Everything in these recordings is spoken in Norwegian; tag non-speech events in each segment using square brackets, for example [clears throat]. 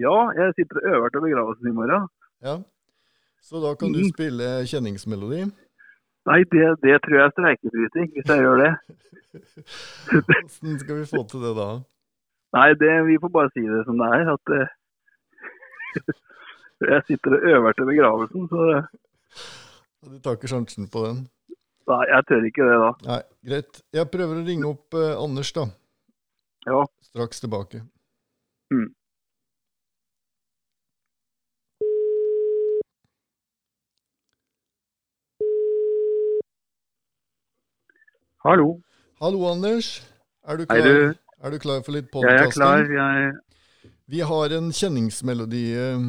Ja, jeg sitter og øver til begravelsen i morgen. Ja. Så da kan du Mhm. spille kjenningsmelodi. Nei, det, det tror jeg er streikebryting, hvis jeg gjør det. [laughs] Hvordan skal vi få til det da? Nei, det, vi får bare si det som det er. At eh, [laughs] jeg sitter og øver til begravelsen, så Du tar ikke sjansen på den? nei, jeg tør ikke det da. Nei, greit. Jeg prøver å ringe opp eh, Anders, da. Ja. Straks tilbake. Mm. Hallo. Hallo, Anders. Er du Hei, klar, du. Er du klar for litt Jeg er klar. Jeg, Vi har en kjenningsmelodi, eh,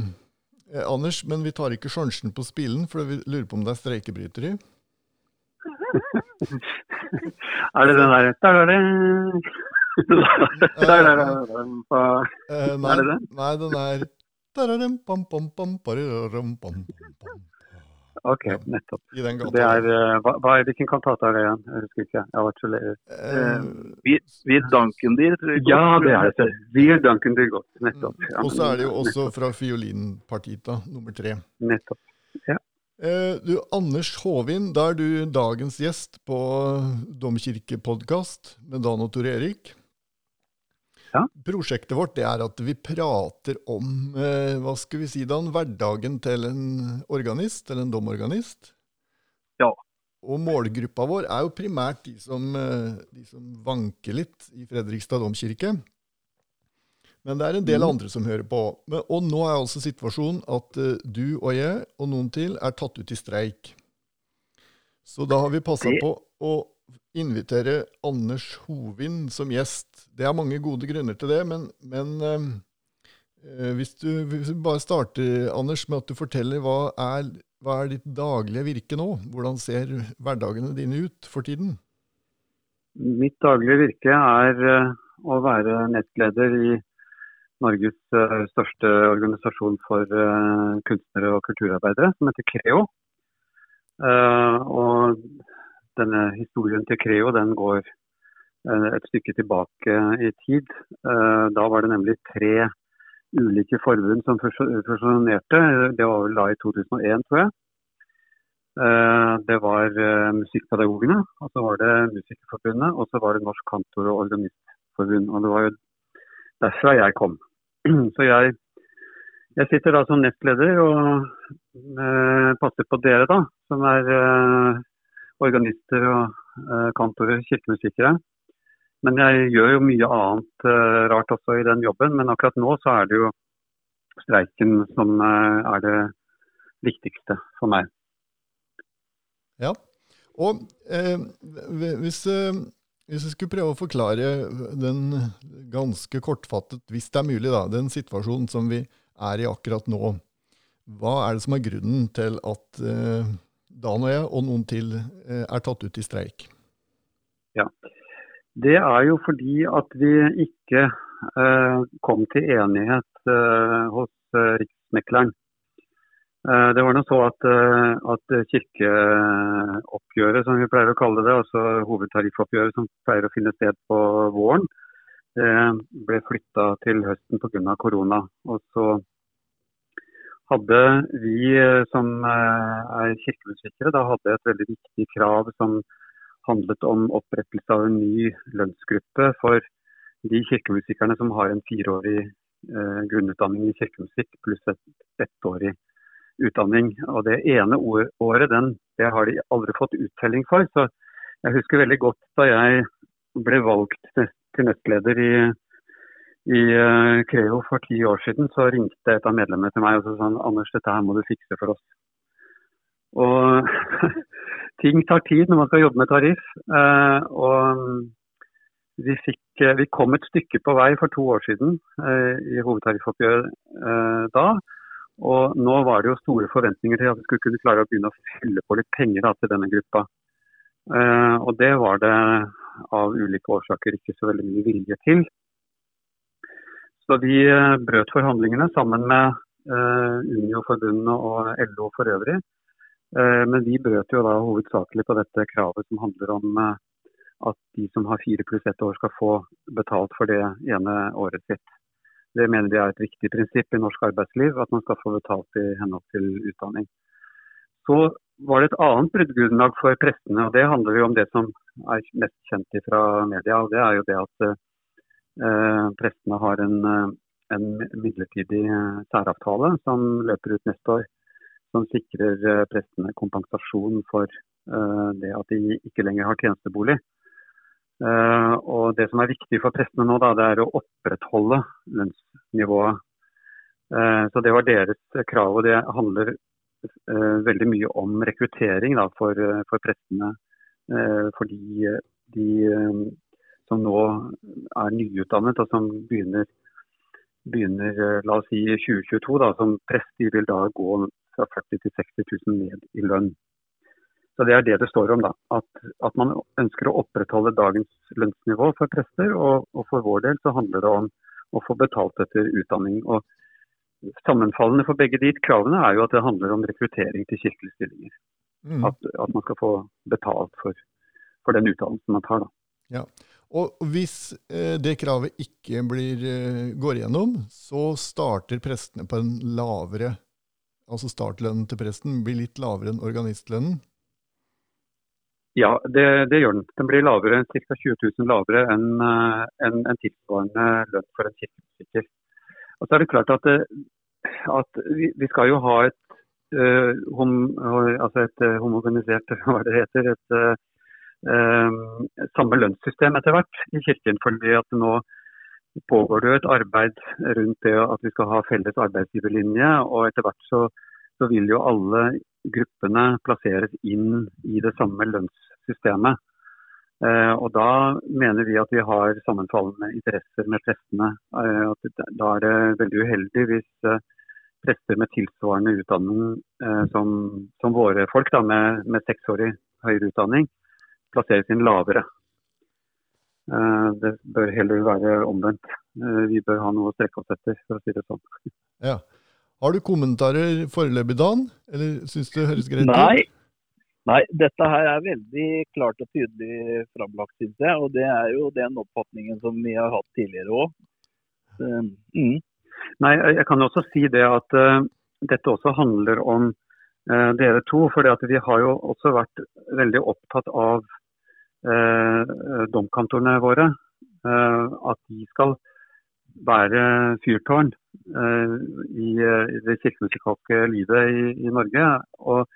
Anders, men vi tar ikke sjansen på spillen, for vi lurer på om det er streikebryteri. [laughs] er det den der er pam, pam, pam, nei, den er Ok, nettopp. I den gata. Det er, eh, hva, hva er, hvilken kantate er det igjen? Jeg husker ikke. Jeg har vært så le... Eh, Vi, vi Duncan-dyr, tror jeg. Ja, det er det. Wir danken dir godt. Nettopp. Ja, og så er det jo også fra fiolinpartita nummer tre. Nettopp. Eh, du, Anders Håvin, da er du dagens gjest på Domkirkepodkast med Dan og Tor Erik. Ja. Prosjektet vårt det er at vi prater om eh, hva skal vi si da, hverdagen til en organist, eller en domorganist. Ja. Og målgruppa vår er jo primært de som, eh, de som vanker litt i Fredrikstad domkirke. Men det er en del Mhm. andre som hører på. Men, og nå er altså situasjonen at uh, du og jeg og noen til er tatt ut i streik. Så da har vi passa på å invitere Anders Hovin som gjest. Det er mange gode grunner til det, men, men eh, eh, hvis, du, hvis du bare starter, Anders, med at du forteller hva er, hva er ditt daglige virke nå? Hvordan ser hverdagene dine ut for tiden? Mitt daglige virke er eh, å være nettleder i Norges eh, største organisasjon for eh, kunstnere og kulturarbeidere, som heter Creo. Uh, og denne historien til Creo den går eh, et stykke tilbake i tid. Eh, da var det nemlig tre ulike forbund som fusjo- fusjonerte. Det var vel da i 2001, tror jeg. Eh, Det var Musikkpedagogene, og så var det Musikerforbundet, og så var det Norsk kantor- og organistforbund. Og det var jo derfra jeg kom. [clears throat] Så jeg, jeg sitter da som nestleder og passer på dere, da, som er organister og eh, kantorer, kirkemusikere. Men jeg gjør jo mye annet eh, rart også i den jobben. Men akkurat nå så er det jo streiken som eh, er det viktigste for meg. Ja. Og eh, hvis, hvis jeg skulle prøve å forklare den ganske kortfattet, hvis det er mulig, da, den situasjonen som vi er i akkurat nå, hva er det som er grunnen til at eh, Dan og jeg og noen til eh, er tatt ut i streik? Ja, Det er jo fordi at vi ikke eh, kom til enighet eh, hos eh, Riksmekleren. Eh, det var nå så at, eh, at kirkeoppgjøret, som vi pleier å kalle det, altså hovedtariffoppgjøret som pleier å finne sted på våren, det ble flytta til høsten pga. korona. Og så hadde vi eh, som eh, er kirkemusikere, da hadde et veldig viktig krav som handlet om opprettelse av en ny lønnsgruppe for de kirkemusikerne som har en fireårig eh, grunnutdanning i kirkemusikk pluss et ettårig utdanning. Og Det ene året den, det har de aldri fått uttelling for. Så Jeg husker veldig godt da jeg ble valgt til nestleder i, i eh, Creo for ti år siden, så ringte et av medlemmene til meg og sa sånn Anders, dette her må du fikse for oss. Og [laughs] ting tar tid når man skal jobbe med tariff. eh, og vi, fikk, eh, vi kom et stykke på vei for to år siden i hovedtariffoppgjøret da. Og nå var det jo store forventninger til at vi skulle kunne klare å begynne å fylle på litt penger da, til denne gruppa. Og det var det av ulike årsaker ikke så veldig mye vilje til. Så vi eh, brøt forhandlingene sammen med eh, Unio-forbundet og LO for øvrig. Eh, Men vi brøt jo da hovedsakelig på dette kravet som handler om at de som har fire pluss ett år skal få betalt for det ene året sitt. Det mener vi er et viktig prinsipp i norsk arbeidsliv, at man skal få betalt i henhold til utdanning. Så var det et annet bruddgrunnlag for prestene, og det handler jo om det som er mest kjent fra media. og Det er jo det at prestene har en, eh, en midlertidig eh, særavtale som løper ut neste år. Som sikrer eh, prestene kompensasjon for eh, det at de ikke lenger har tjenestebolig. Og Det som er viktig for prestene nå, da, det er å opprettholde lønnsnivået. Så Det var deres krav. og Det handler veldig mye om rekruttering da, for, for, prestene. fordi de som nå er nyutdannet og som begynner, begynner la oss si 2022 da, som prest, de vil da gå fra 40 til 60 000 ned i lønn. Så Det er det det står om. da, At, at man ønsker å opprettholde dagens lønnsnivå for prester. Og, og, for vår del så handler det om å få betalt etter utdanning. og Sammenfallende for begge de kravene er jo at det handler om rekruttering til kirkelige stillinger. Mm. At, at, man skal få betalt for, for den utdannelsen man tar. da. Ja. Og hvis eh, det kravet ikke blir, eh, går igjennom, så starter prestene på en lavere Altså startlønnen til presten blir litt lavere enn organistlønnen? Ja, det, det, gjør den. Den blir lavere, ca. 20 000 lavere enn eh, en, en tilsvarende lønn for en kirkemusiker. Og så er det klart at, at vi, vi, skal jo ha et, uh, hom, altså et homogenisert [laughs] hva det heter, et samme lønnssystem etter hvert i Kirken. fordi at nå pågår det jo et arbeid rundt det at vi skal ha felles arbeidsgiverlinje. og etter hvert så, så vil jo alle gruppene plasseres inn i det samme lønnssystemet. Eh, og Da mener vi at vi har sammenfallende interesser med prestene. Eh, da er det veldig uheldig hvis eh, prester med tilsvarende utdanning som, som våre folk, da, med, med seksårig høyere utdanning, plasseres inn lavere. Det bør heller være omvendt. Vi bør ha noe å strekke oss etter, for å si det sånn. [laughs] Ja. Har du kommentarer foreløpig, Dan? Eller syns du det høres greit ut? Nei. Nei, dette her er veldig klart og tydelig framlagt, syns jeg. Og det er jo den oppfatningen som vi har hatt tidligere òg. Mm. Nei, jeg kan også si det at uh, dette også handler om uh, dere to. For vi har jo også vært veldig opptatt av domkantorene våre. at de skal være fyrtårn uh, i, det kirkemusikalske livet i, Norge. Og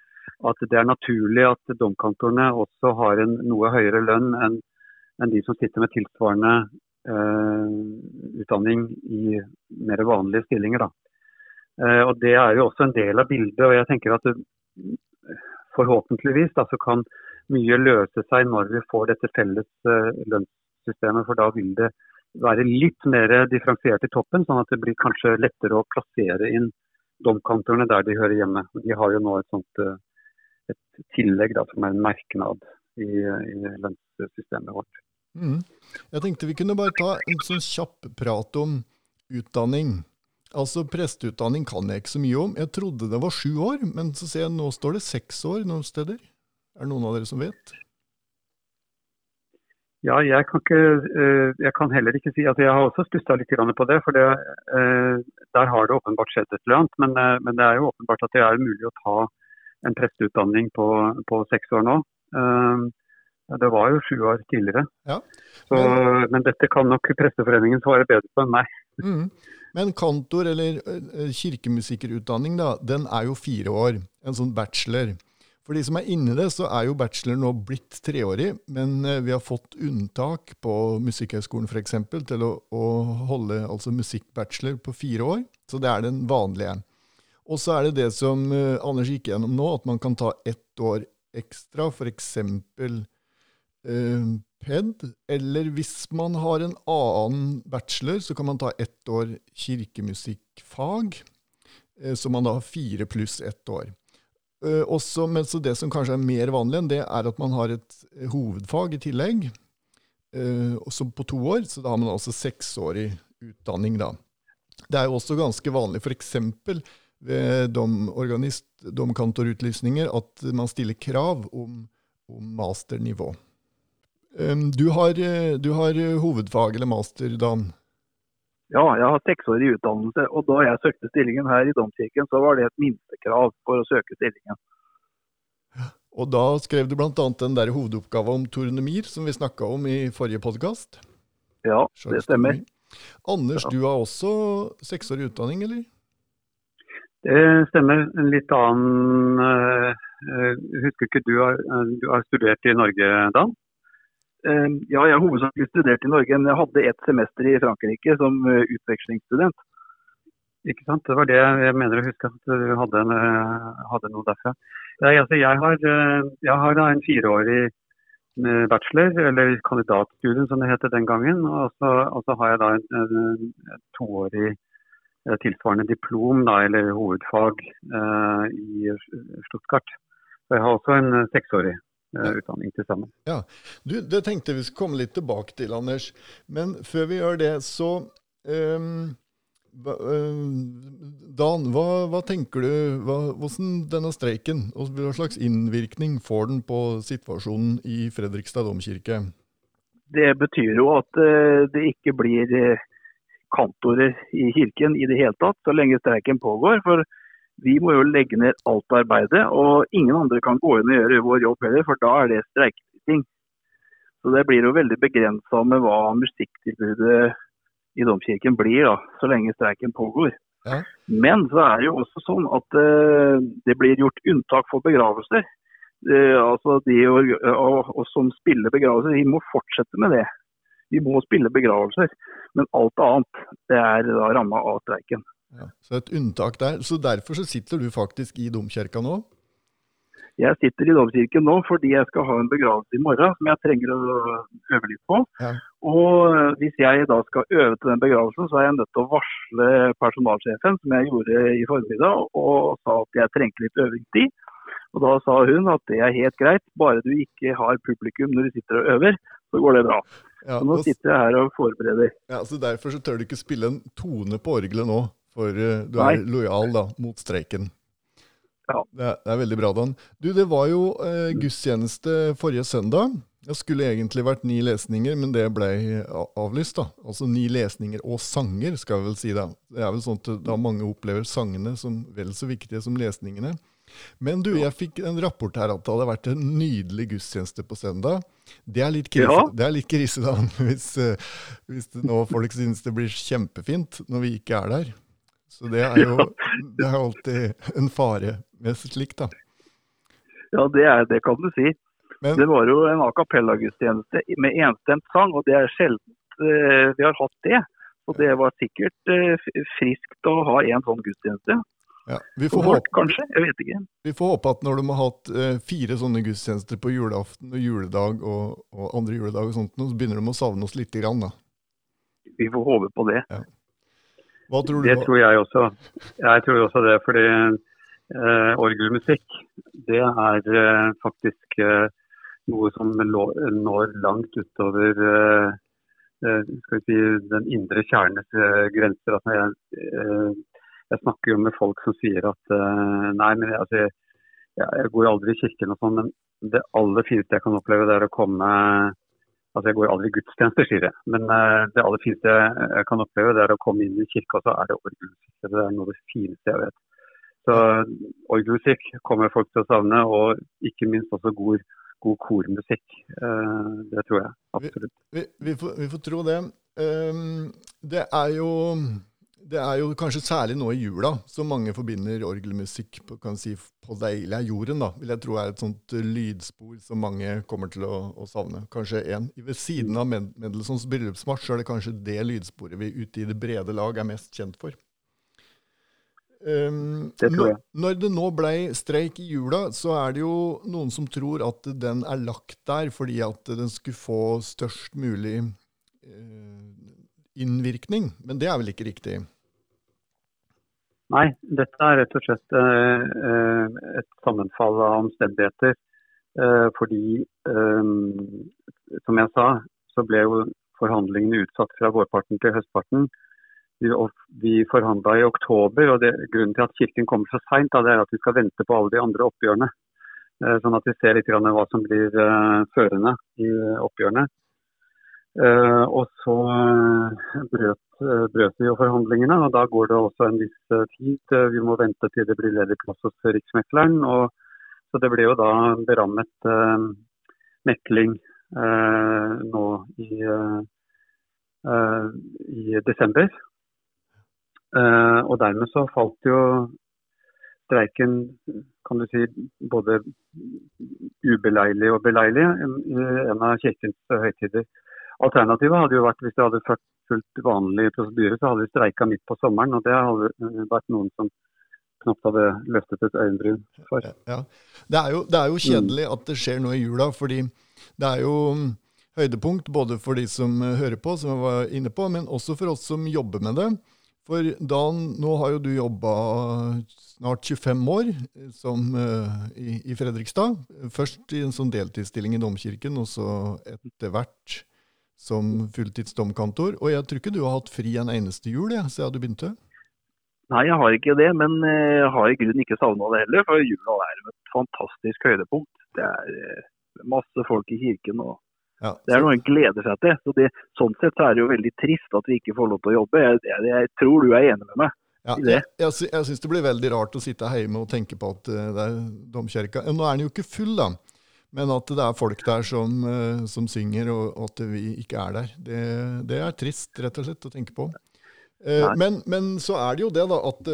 at det er naturlig at domkantorene også har en noe høyere lønn enn en de som sitter med tilsvarende utdanning i mer vanlige stillinger. Uh, og Det er jo også en del av bildet. og jeg tenker at Forhåpentligvis da, så kan mye løse seg når vi får dette felles lønnssystemet. for da vil det være litt mer differensiert i toppen, sånn at det blir kanskje lettere å plassere inn domkantorene der de hører hjemme. De har jo nå et sånt eh, et tillegg da, som er en merknad i, i lønnssystemet vårt. Mm. Jeg tenkte vi kunne bare ta en sånn kjapp prat om utdanning. Altså Presteutdanning kan jeg ikke så mye om. Jeg trodde det var sju år, men så ser jeg nå står det seks år noen steder. Er det noen av dere som vet? Ja, jeg kan, ikke, eh, jeg kan, heller ikke si at Jeg har også stussa litt på det. For det, eh, der har det åpenbart skjedd et eller annet. Men, eh, men, det er jo åpenbart at det er mulig å ta en presteutdanning på, på seks år nå. Det var jo sju år tidligere. Ja. Så, men dette kan nok Presteforeningen svare bedre på enn meg. Mm. Men kantor- eller kirkemusikerutdanning, da, den er jo fire år. En sånn bachelor. For de som er inni det, så er jo bachelor nå blitt treårig, men eh, vi har fått unntak på Musikkhøgskolen f.eks. til å, å, holde altså musikkbachelor på fire år. Så det er den vanlige. Og så er det det som uh, Anders gikk gjennom nå, at man kan ta ett år ekstra, f.eks. Eh, PED. Eller hvis man har en annen bachelor, så kan man ta ett år kirkemusikkfag. Uh, så man da har fire pluss ett år. Uh, også, men Det som kanskje er mer vanlig enn det, er at man har et eh, hovedfag i tillegg. Uh, også på to år, så da har man altså seksårig utdanning. da. Det er jo også ganske vanlig f.eks. ved domorganist, domkantorutlysninger at man stiller krav om, om masternivå. Du, har, du har hovedfag eller master, Dan? Ja, jeg har seksårig utdannelse. Og da jeg søkte stillingen her i Domkirken, så var det et minstekrav for å søke stillingen. Og da skrev du bl.a. den der hovedoppgaven om tornemir som vi snakka om i forrige podkast. Ja, det stemmer. Anders, du har også seksårig utdanning, eller? Det stemmer. En litt annen uh, Husker ikke du har, du har studert i Norge, Dan? Uh, ja, jeg har hovedsakelig studert i Norge, men jeg hadde et semester i Frankrike som uh, utvekslingsstudent. Ikke sant. Det var det jeg mener å huske, at du hadde, en, hadde noe derfra. Ja, altså jeg, har, eh, jeg har en fireårig eh, bachelor, eller kandidatstudien som det het den gangen. Og så, og så, har jeg da en, en, en toårig eh, tilsvarende diplom, da, eller hovedfag, eh, i Stuttgart. Og jeg har også en seksårig eh, utdanning til sammen. Ja, du, Det tenkte vi skulle komme litt tilbake til, Anders. Men før vi gjør det, så um Eh, Dan, hva, hva, tenker du, hva, hvordan denne streiken, og hva slags innvirkning får den på situasjonen i Fredrikstad domkirke? Det betyr jo at uh, det ikke blir uh, kantorer i kirken i det hele tatt, så lenge streiken pågår. For vi må jo legge ned alt arbeidet, og ingen andre kan gå inn og gjøre vår jobb heller, for da er det streiketing. Så det blir jo veldig begrensa med hva musikktilbudet i domkirken blir, da, så lenge streiken pågår. Ja. Men så er det jo også sånn at uh, det blir gjort unntak for begravelser. Uh, altså de og, og, og som spiller begravelser, de må fortsette med det. Vi må spille begravelser. Men alt annet det er da ramma av streiken. Ja, så et unntak der. Så derfor så sitter du faktisk i domkirka nå? Jeg sitter i domkirken nå fordi jeg skal ha en begravelse i morgen som jeg trenger å øve litt på. Ja. Og hvis jeg da skal øve til den begravelsen, så er jeg nødt til å varsle personalsjefen, som jeg gjorde i formiddag, og sa at jeg trengte litt øvingstid. Og da sa hun at det er helt greit, bare du ikke har publikum når du sitter og øver, så går det bra. Ja, så nå sitter jeg her og forbereder. Ja, Så derfor så tør du ikke spille en tone på orgelet nå, for uh, du er Nei. lojal da, mot streiken? Ja. Det, er, det er veldig bra, Dan. Du, det var jo uh, gudstjeneste forrige søndag. Det skulle egentlig vært ni lesninger, men det ble avlyst. da. Altså ni lesninger og sanger, skal vi vel si. da. Det er vel sånn at da mange opplever sangene som vel så viktige som lesningene. Men du, jeg fikk en rapport her at det hadde vært en nydelig gudstjeneste på søndag. Det er litt krise, ja. det er litt krise [laughs] da, hvis, eh, hvis nå folk synes det blir kjempefint når vi ikke er der. Så det er jo [laughs] det er alltid en fare med slikt, da. Ja, det, er, det kan du si. Men, det var jo en a cappella-gudstjeneste med enstemt sang, og det er sjelden uh, vi har hatt det. Og det var sikkert uh, friskt å ha en sånn gudstjeneste. Ja, vi får håpe, kanskje, jeg vet ikke. Vi får håpe at når de har hatt uh, fire sånne gudstjenester på julaften og juledag og, og andre juledag, og sånt, så begynner de å savne oss litt grann, da. Vi får håpe på det. Ja. Hva tror du? Det tror jeg også. Jeg tror også det. fordi eh, orgelmusikk det er eh, faktisk eh, noe som når langt utover eh, eh, skal vi si, den indre kjernes eh, grenser. Altså, jeg, jeg, snakker jo med folk som sier at nei, men altså, jeg, jeg går aldri i kirken og sånn, men det aller fineste jeg kan oppleve, det er å komme Altså Jeg går aldri gudstjenester, sier jeg. Men uh, det aller fineste jeg kan oppleve, det er å komme inn i kirka, så er det orgelmusikk. Det er noe av det fineste jeg vet. Så orgelmusikk kommer folk til å savne, og ikke minst også god, god kormusikk. Uh, det tror jeg absolutt. Vi, vi, vi, får, vi får, tro det. Um, det er jo det er jo kanskje særlig nå i jula som mange forbinder orgelmusikk på, kan si, på deilig er jorden, da, vil jeg tro er et sånt lydspor som mange kommer til å, å savne. Kanskje en. Ved siden av Mendelssohns bryllupsmarsj er det kanskje det lydsporet vi ute i det brede lag er mest kjent for. Um, det jeg. Når det nå ble streik i jula, så er det jo noen som tror at den er lagt der fordi at den skulle få størst mulig uh, innvirkning. Men det er vel ikke riktig? Nei, dette er rett og slett eh, eh, et sammenfall av omstendigheter. Eh, fordi, som jeg sa, så ble jo forhandlingene utsatt fra vårparten til høstparten. Vi, vi forhandla i oktober, og det, grunnen til at Kirken kommer så seint, er at vi skal vente på alle de andre oppgjørene. Sånn at vi ser litt hva som blir førende i oppgjørene. Uh, og så brøt, brøt, vi jo forhandlingene, og da går det også en viss tid. Vi må vente til det blir ledig plass hos Riksmekleren. Og, så det ble jo da berammet uh, mekling uh, nå i, i desember. og dermed så falt jo streiken kan du si, både ubeleilig og beleilig en av kirkens høytider. Alternativet hadde jo vært hvis det hadde ført fullt vanlig prosedyre, så hadde vi streika midt på sommeren. og Det hadde vært noen som knapt hadde løftet et øyenbryn for. Ja. Det, er jo, det, er jo, kjedelig at det skjer noe i jula, fordi det er jo mm, høydepunkt både for de som hører på, som jeg var inne på, men også for oss som jobber med det. For Dan, nå har jo du jobba snart 25 år som, i, i, Fredrikstad. Først i en sånn deltidsstilling i Domkirken, og så etter hvert som fulltidsdomkantor. Og jeg tror ikke du har hatt fri en eneste jul ja, siden du begynte? Nei, jeg har ikke det, men jeg eh, har i grunnen ikke savna det heller. For jula er et fantastisk høydepunkt. Det er eh, masse folk i kirken. og ja, det er noe en gleder seg til. Så det, sånn sett så er det jo veldig trist at vi ikke får lov til å jobbe. Jeg, jeg, jeg tror du er enig med meg. Ja, jeg, jeg, jeg syns det blir veldig rart å sitte hjemme og tenke på at uh, det er domkirka. Nå er den jo ikke full, da. Men at det er folk der som, uh, som synger, og, at vi ikke er der. Det, det, er trist, rett og slett, å tenke på. Uh, men, men, så er det jo det, da, at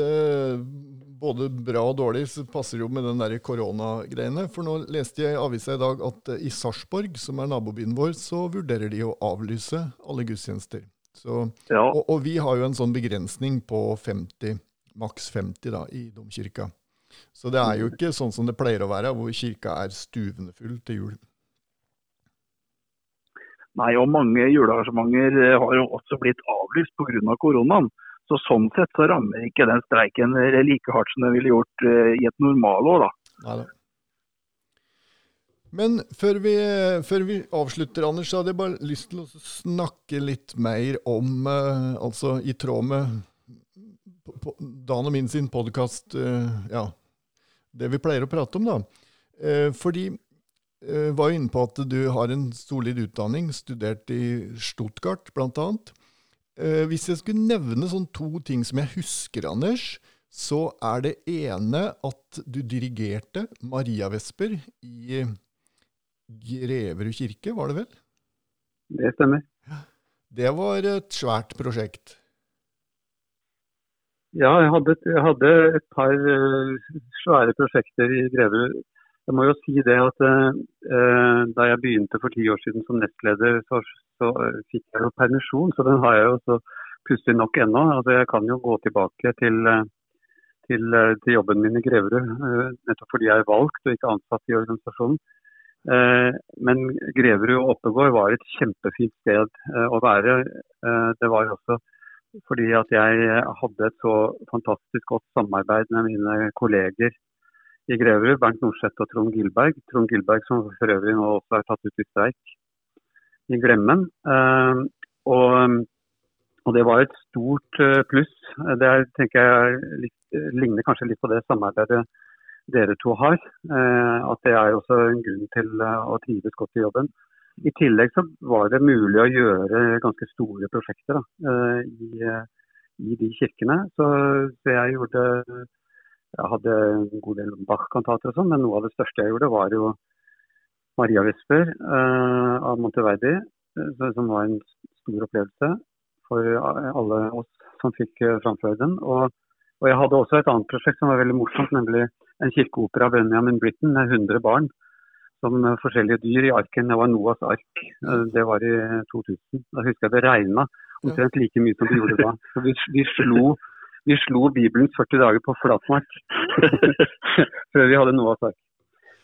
både bra og dårlig så passer jo med den der koronagreiene. For nå leste jeg i avisa i dag at i Sarpsborg, som er nabobyen vår, så vurderer de å avlyse alle gudstjenester. Så, ja. og, og, vi har jo en sånn begrensning på 50, maks 50 da, i domkirka. Så det er jo ikke sånn som det pleier å være, hvor kirka er stuvende full til jul. Nei, og mange julearrangementer eh, har jo også blitt avlyst pga. koronaen. Så Sånn sett så rammer ikke den streiken like hardt som den ville gjort uh, i et normalår. da. Neida. Men før vi, før vi, avslutter, Anders, så hadde jeg bare lyst til å snakke litt mer om Altså i tråd med Dan og min sin podkast eh, Ja, det vi pleier å prate om, da. Uh, fordi jeg var inne på at du har en solid utdanning, studert i Stuttgart bl.a. Uh, hvis jeg skulle nevne sånn to ting som jeg husker, Anders, så er det ene at du dirigerte Mariavesper i Greverud kirke, var det vel? Det stemmer. Det var et svært prosjekt? Ja, jeg hadde, jeg hadde et par uh, svære prosjekter i Greverud. Jeg må jo si det at uh, da jeg begynte for ti år siden som nestleder, så, så uh, fikk jeg jo permisjon. Så den har jeg jo så pussig nok ennå. Altså, jeg kan jo gå tilbake til, til, til jobben min i Greverud, nettopp fordi jeg er valgt og ikke ansatt i organisasjonen. Men Greverud og Oppegård var et kjempefint sted å være. Det var også fordi at jeg hadde et så fantastisk godt samarbeid med mine kolleger i Greverud, Bernt Norseth og Trond Gilberg. Trond Gilberg som for øvrig nå også er tatt ut i streik i Glemmen. Og, og det var et stort pluss. Det er, tenker jeg ligner kanskje litt på det samarbeidet dere to har. Eh, at det er også en grunn til eh, å trives godt i jobben. I tillegg så var det mulig å gjøre ganske store prosjekter da, eh, i, i, de kirkene. Så, jeg gjorde Jeg hadde en god del Bach-kantater og sånn, men noe av det største jeg gjorde, var jo Maria Vesper eh, av Monteverdi, som var en stor opplevelse for alle oss som fikk framføre den. Og, og jeg hadde også et annet prosjekt som var veldig morsomt, nemlig en kirkeopera av Benjamin Britten med 100 barn som forskjellige dyr i arken. Det var Noas ark. Eh, det var i 2000. Da husker jeg det regna omtrent like mye som det gjorde da. Så vi, vi, slo, vi slo Bibelens 40 dager på flatmark [laughs] før vi hadde Noas ark.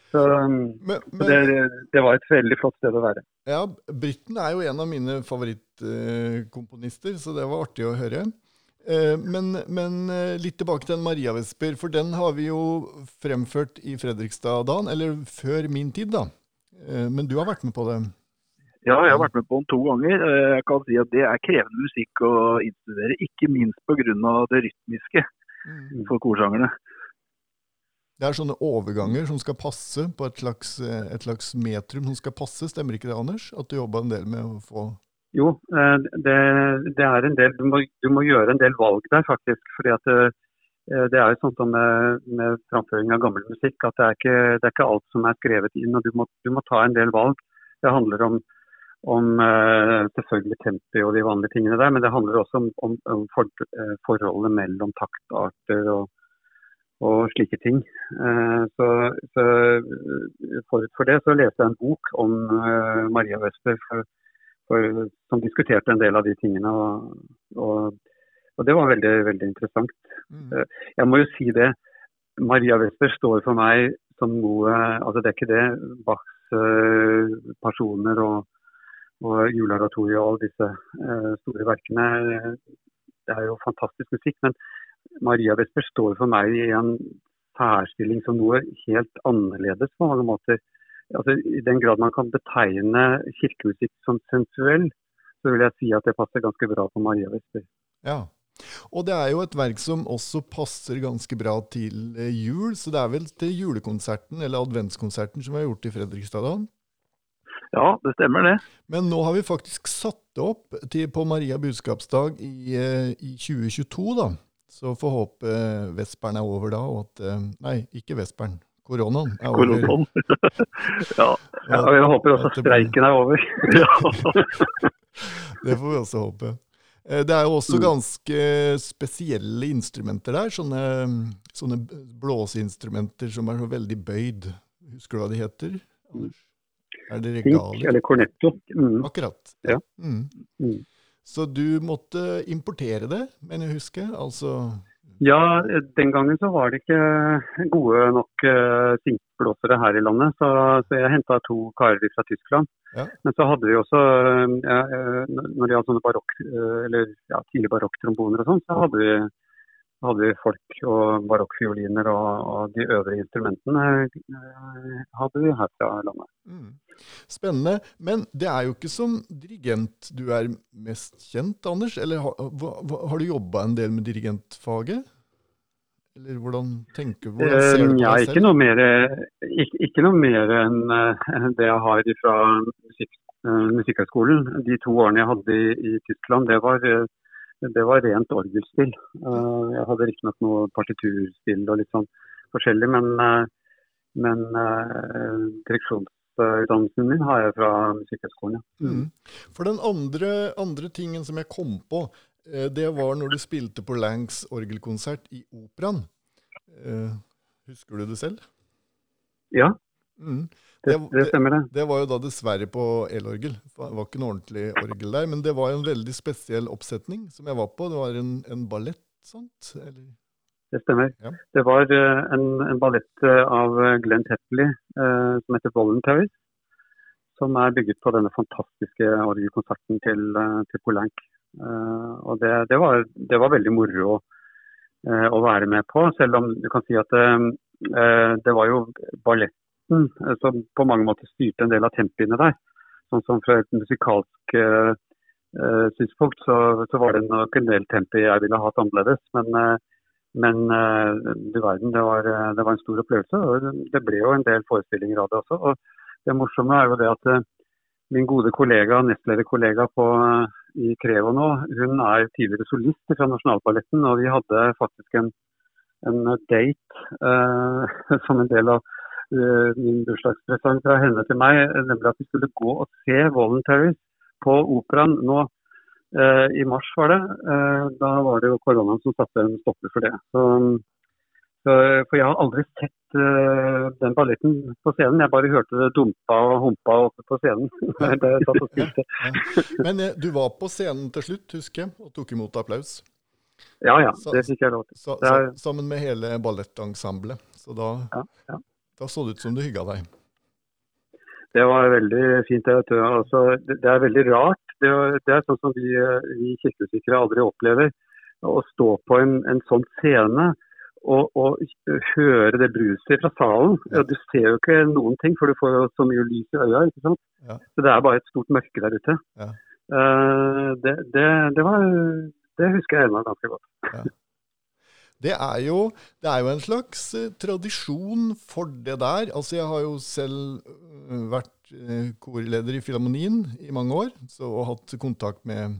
Så, men, men, så det, det, var et veldig flott sted å være. Ja, Britten er jo en av mine favorittkomponister, så det var artig å høre. Eh, men, men, eh, litt tilbake til en Mariavesper, for den har vi jo fremført i Fredrikstad-dagen, eller før min tid, da. Eh, men du har vært med på det? Ja, jeg har vært med på den to ganger. Jeg kan si at Det er krevende musikk å innstudere, ikke minst pga. det rytmiske mm. for korsangerne. Det er sånne overganger som skal passe på et slags, et slags metrum som skal passe, stemmer ikke det, Anders? At du jobba en del med å få Jo, eh, det, det, er en del du må, du må, gjøre en del valg der, faktisk. fordi at det, eh, det er jo sånn som med, med, framføring av gammel musikk, at det er, ikke, det er ikke alt som er skrevet inn. og Du må, du må ta en del valg. Det handler om, om selvfølgelig tempi og de vanlige tingene der, men det handler også om, om, om for, forholdet mellom taktarter og, og slike ting. Så, så Forut for det så leste jeg en bok om Maria Wester. for for, som diskuterte en del av de tingene. Og, og, og det var veldig, veldig interessant. Mm. Eh, jeg må jo si det. Maria Wester står for meg som noe altså Det er ikke det Bachs uh, personer og, og juleoratoriet og alle disse uh, store verkene. Det er jo fantastisk musikk. Men Maria Wester står for meg i en særstilling som noe helt annerledes på mange måter altså, I den grad man kan betegne kirkemusikk som sensuell, så vil jeg si at det passer ganske bra på Maria Wester. Ja. Og det er jo et verk som også passer ganske bra til eh, jul, så det er vel til julekonserten eller adventskonserten som vi har gjort i Fredrikstad? Ja, det stemmer det. Men nå har vi faktisk satt det opp til, på Maria budskapsdag i, eh, i 2022, da. Så får håpe eh, vesperen er over da, og at Nei, ikke vesperen. Koronaen er over. Koronaen. [laughs] ja. ja. Jeg håper også streiken er over. [laughs] [laughs] det får vi også håpe. Eh, det er jo også mm. ganske spesielle instrumenter der. Sånne, sånne blåseinstrumenter som er så veldig bøyd. Husker du hva de heter? Anders? Er det regaler? Eller cornetto. Mm. Akkurat. Ja. Mm. Mm. Så du måtte importere det, mener jeg husker? Altså ja, den gangen så var det ikke gode nok uh, sinkblåsere her i landet. Så, så jeg henta to karer fra Tyskland. Ja. Men så hadde vi også, uh, eh, når det gjaldt sånne barokk, uh, eller ja, tidlig barokktromboner og sånn, så hadde vi, hadde vi, folk og barokkfioliner og, og, de øvrige instrumentene uh, hadde vi her fra landet. Mm. Spennende. Men det er jo ikke som dirigent du er mest kjent, Anders? Eller har, har du jobba en del med dirigentfaget? Eller hvordan tenker du? Hvordan ser du på ja, deg selv? Ikke noe mer, ikke, ikke noe mer enn det jeg har fra musikk, Musikkhøgskolen. De to årene jeg hadde i, i Tyskland, det var, det var rent orgelspill. jeg hadde riktignok noe partiturspill og litt sånn forskjellig, men, men direksjonsutdannelsen min har jeg fra Musikkhøgskolen. Ja. Mm. For den andre, andre, tingen som jeg kom på, eh, det var når du spilte på Langs orgelkonsert i Operaen. Eh, husker du det selv? Ja, mm. det, det, stemmer det. Det var jo da dessverre på elorgel. Det var ikke noe ordentlig orgel der. Men det var en veldig spesiell oppsetning som jeg var på. Det var en, en ballett, sant? Eller? Det stemmer. Ja. Det var uh, en, en, ballett uh, av Glenn Tetley eh, som heter 'Voluntaries'. Som er bygget på denne fantastiske orgelkonserten til, til Poulenc. og det, det, var, det, var, veldig moro å, å, være med på, selv om du kan si at det var jo balletten som på mange måter styrte en del av tempiene der. Sånn som fra et musikalsk synspunkt så, så, var det nok en del tempi jeg ville hatt annerledes. men men uh, du verden, det var, eh, det var, en stor opplevelse. og Det ble jo en del forestillinger av det også. og Det morsomme er jo det at uh, min gode kollega, nestlederkollega på, uh, i Crevo nå, hun er tidligere solist fra Nasjonalballetten. Og vi hadde faktisk en, en date [laughs] som en del av min bursdagspresang fra henne til meg, nemlig at vi skulle gå og se 'Voluntaries' på operaen nå Eh, I mars var det. Eh, da var det jo koronaen som satte en stopper for det. Så, så, for jeg har aldri sett den balletten på scenen. Jeg bare hørte det dumpa og humpa oppe på scenen. [laughs] Ja, ja. Men du var på scenen til slutt, husker jeg, og tok imot applaus? Ja ja, det fikk jeg lov til. Så, så, sammen med hele ballettensemblet. Så da, ja, da så det ut som du hygga deg. Det var veldig fint. Det, altså, det, er veldig rart det, det er sånn som vi, vi kirkemusikere aldri opplever. Å stå på en, en sånn scene og, og, høre det bruset fra salen. Ja, du ser jo ikke noen ting, for du får jo så mye lys i øya. ikke sant? Ja. Så det er bare et stort mørke der ute. Ja. Uh, det, det, det, var, det, husker jeg ennå ganske godt. Det er, jo, det er jo en slags eh, tradisjon for det der. Altså, jeg har jo selv eh, vært eh, korleder i Filharmonien i mange år, så, og hatt kontakt med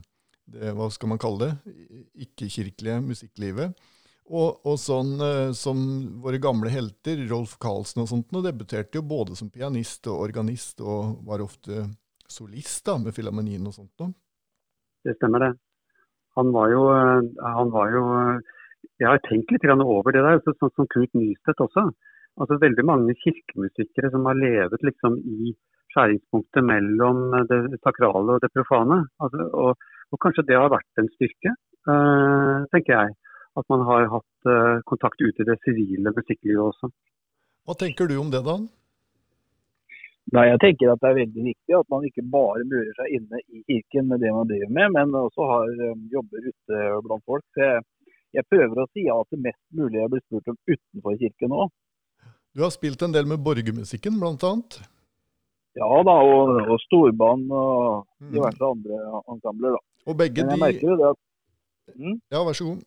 det, hva skal man kalle det, ikke-kirkelige musikklivet. Og, og, sånn eh, som våre gamle helter, Rolf Karlsen og sånt, og debuterte jo både som pianist og organist, og var ofte solist da, med Filharmonien og sånt. Nå. Det stemmer, det. Han var jo, han var jo jeg har tenkt litt over det der, sånn som Kurt Nystedt også. Altså Veldig mange kirkemusikere som har levet liksom i skjæringspunktet mellom det sakrale og det profane. Altså, og, og, kanskje det har vært en styrke, uh, tenker jeg. At man har hatt uh, kontakt ut i det sivile musikklivet også. Hva tenker du om det, Dan? Nei, jeg tenker at Det er veldig viktig at man ikke bare murer seg inne i kirken med det man driver med, men også har um, jobber ute blant folk. Så jeg, jeg prøver å si ja til mest mulig jeg blir spurt om utenfor kirken òg. Du har spilt en del med borgermusikken bl.a.? Ja da, og, og storband og mm. diverse mm. andre ensembler. da. Og begge Men jeg merker jo det at mm? Ja, vær så god.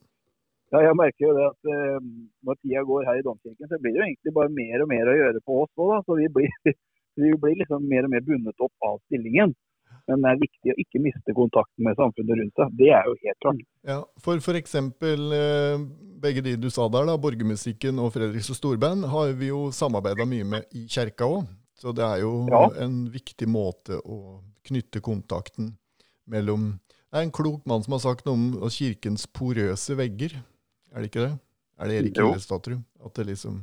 Ja, jeg merker jo det at uh, Når tida går her i domkirken, så blir det jo egentlig bare mer og mer å gjøre på oss òg. Så vi blir, [laughs] vi blir liksom mer og mer bundet opp av stillingen. Men det er viktig å ikke miste kontakten med samfunnet rundt seg. Det er jo helt klart. Ja, For f.eks. Eh, begge de du sa der, da, Borgermusikken og Fredriks og Storband, har vi jo samarbeida mye med i kjerka òg. Så det er jo ja. en viktig måte å knytte kontakten mellom Det er en klok mann som har sagt noe om kirkens porøse vegger, er det ikke det? Er det Erik Hillestad, tro? At det liksom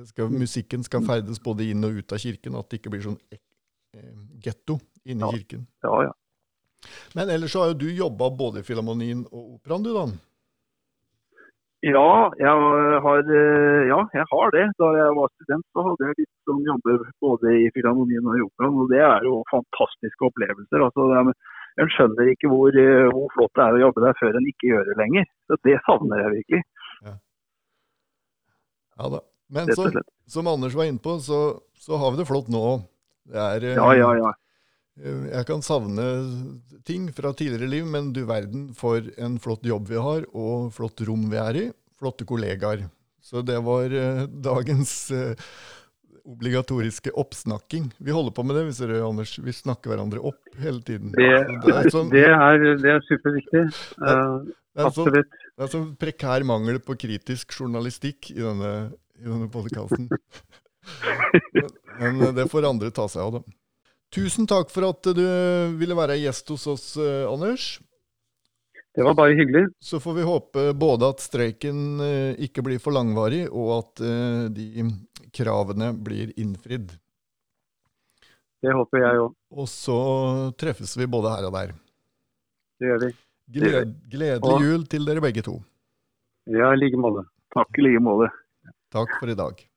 det skal, musikken skal ferdes både inn og ut av kirken, at det ikke blir sånn eh, getto inne i kirken. Ja, ja. Men ellers så har jo du jobba både i Filharmonien og Operaen, du da? Ja jeg, har, eh, ja, jeg har det. Da jeg var student, så hadde jeg litt sånn jobber både i Filharmonien og i Operaen. Og det er jo fantastiske opplevelser. Altså, en skjønner ikke hvor, eh, hvor, flott det er å jobbe der før en ikke gjør det lenger. Så Det savner jeg virkelig. Ja, ja da. Men som, som, Anders var inne på, så, så har vi det flott nå. Det er, ja, ja, ja. Eh, jeg kan savne ting fra tidligere liv, men du verden for en flott jobb vi har, og flott rom vi er i. Flotte kollegaer. Så det var uh, dagens uh, obligatoriske oppsnakking. Vi holder på med det, hvis dere, Anders. Vi snakker hverandre opp hele tiden. Det, det, er, sånn, det er, det er, superviktig. Det, er sånn- absolutt. Sånn, det er sånn prekær mangel på kritisk journalistikk i denne, i denne podkasten. [laughs] men, men det får andre ta seg av, da. Tusen takk for at du ville være gjest hos oss, eh, Anders. Det var bare hyggelig. Så får vi håpe både at streiken eh, ikke blir for langvarig, og at eh, de kravene blir innfridd. Det håper jeg òg. Og så treffes vi både her og der. Det gjør vi. Gled, gledelig jul til dere begge to. Ja, i like måte. Takk i like måte. Takk for i dag.